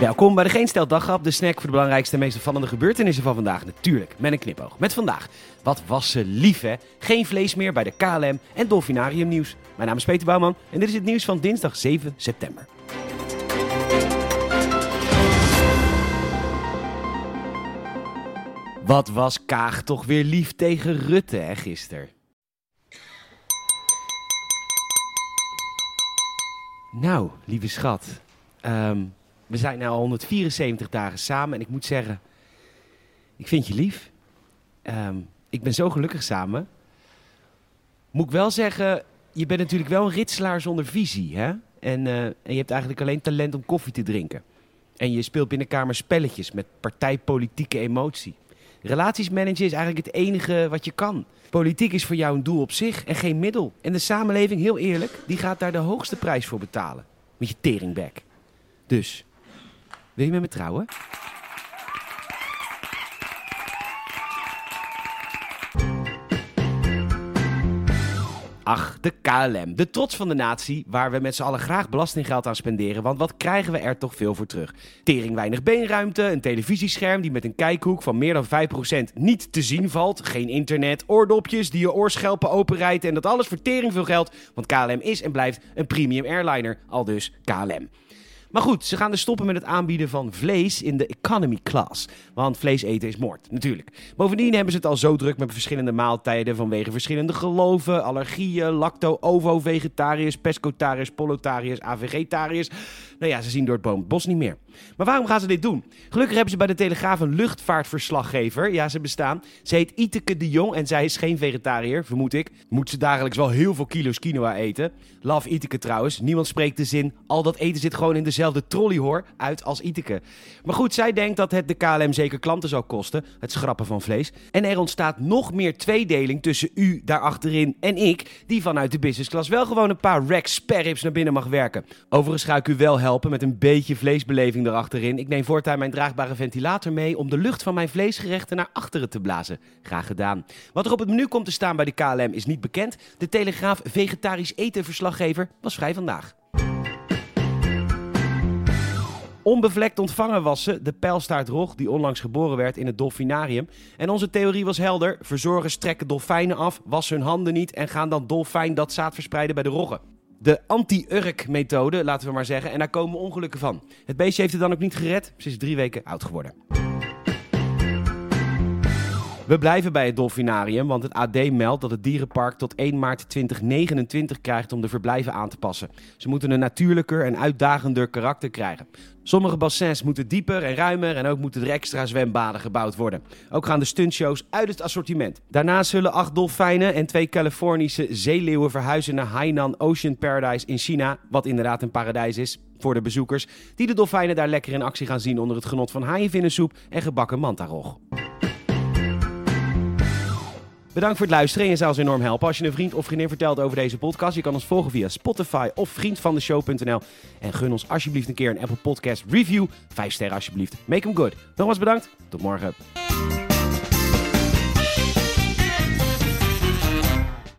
Welkom bij de Geen Stel Daggrap, de snack voor de belangrijkste en meest opvallende gebeurtenissen van vandaag. Natuurlijk, met een knipoog. Met vandaag, wat was ze lief hè? Geen vlees meer bij de KLM en Dolfinarium nieuws. Mijn naam is Peter Bouwman en dit is het nieuws van dinsdag 7 september. Wat was Kaag toch weer lief tegen Rutte hè, gisteren? Nou, lieve schat. ehm, we zijn nu al 174 dagen samen en ik moet zeggen, ik vind je lief. Ehm, ik ben zo gelukkig samen. Moet ik wel zeggen, je bent natuurlijk wel een ritselaar zonder visie, hè? En, eh, en je hebt eigenlijk alleen talent om koffie te drinken. En je speelt binnenkamer spelletjes met partijpolitieke emotie. Relaties managen is eigenlijk het enige wat je kan. Politiek is voor jou een doel op zich en geen middel. En de samenleving, heel eerlijk, die gaat daar de hoogste prijs voor betalen. Met je teringbek. Dus, wil je met me trouwen? Ach, de KLM, de trots van de natie, waar we met z'n allen graag belastinggeld aan spenderen, want wat krijgen we er toch veel voor terug? Tering weinig beenruimte, een televisiescherm die met een kijkhoek van meer dan 5% niet te zien valt, geen internet, oordopjes die je oorschelpen openrijden en dat alles voor tering veel geld, want KLM is en blijft een premium airliner, al dus KLM. Maar goed, ze gaan dus stoppen met het aanbieden van vlees in de economy class. Want vlees eten is moord, natuurlijk. Bovendien hebben ze het al zo druk met verschillende maaltijden vanwege verschillende geloven, allergieën, lacto, ovo, vegetariërs, pescotariërs, polotariërs, AVGetariërs. Nou ja, ze zien door het boom het bos niet meer. Maar waarom gaan ze dit doen? Gelukkig hebben ze bij de Telegraaf een luchtvaartverslaggever. Ja, ze bestaan. Ze heet Iteke de Jong en zij is geen vegetariër, vermoed ik. Moet ze dagelijks wel heel veel kilo's quinoa eten. Love Iteke trouwens. Niemand spreekt de zin, al dat eten zit gewoon in dezelfde trolley hoor, uit als Iteke. Maar goed, zij denkt dat het de KLM zeker klanten zou kosten, het schrappen van vlees. En er ontstaat nog meer tweedeling tussen u daar achterin en ik, die vanuit de business class wel gewoon een paar Rex sperrips naar binnen mag werken. Overigens ga ik u wel helpen met een beetje vleesbeleving erachterin. Ik neem voortaan mijn draagbare ventilator mee om de lucht van mijn vleesgerechten naar achteren te blazen. Graag gedaan. Wat er op het menu komt te staan bij de KLM is niet bekend. De Telegraaf vegetarisch etenverslaggever was vrij vandaag. Onbevlekt ontvangen was ze, de pijlstaartrog die onlangs geboren werd in het dolfinarium. En onze theorie was helder. Verzorgers trekken dolfijnen af, wassen hun handen niet en gaan dan dolfijn dat zaad verspreiden bij de roggen. De anti-urk-methode, laten we maar zeggen. En daar komen ongelukken van. Het beestje heeft het dan ook niet gered. Ze is drie weken oud geworden. We blijven bij het dolfinarium, want het AD meldt dat het dierenpark tot 1 maart 2029 krijgt om de verblijven aan te passen. Ze moeten een natuurlijker en uitdagender karakter krijgen. Sommige bassins moeten dieper en ruimer en ook moeten er extra zwembaden gebouwd worden. Ook gaan de stuntshows uit het assortiment. Daarnaast zullen acht dolfijnen en twee Californische zeeleeuwen verhuizen naar Hainan Ocean Paradise in China, wat inderdaad een paradijs is voor de bezoekers, die de dolfijnen daar lekker in actie gaan zien onder het genot van haaienvinnensoep en gebakken mantarog. Bedankt voor het luisteren en je zou ons enorm helpen als je een vriend of vriendin vertelt over deze podcast. Je kan ons volgen via Spotify of vriendvandeshow.nl. En gun ons alsjeblieft een keer een Apple Podcast review. Vijf sterren alsjeblieft. Make them good. Nogmaals bedankt. Tot morgen.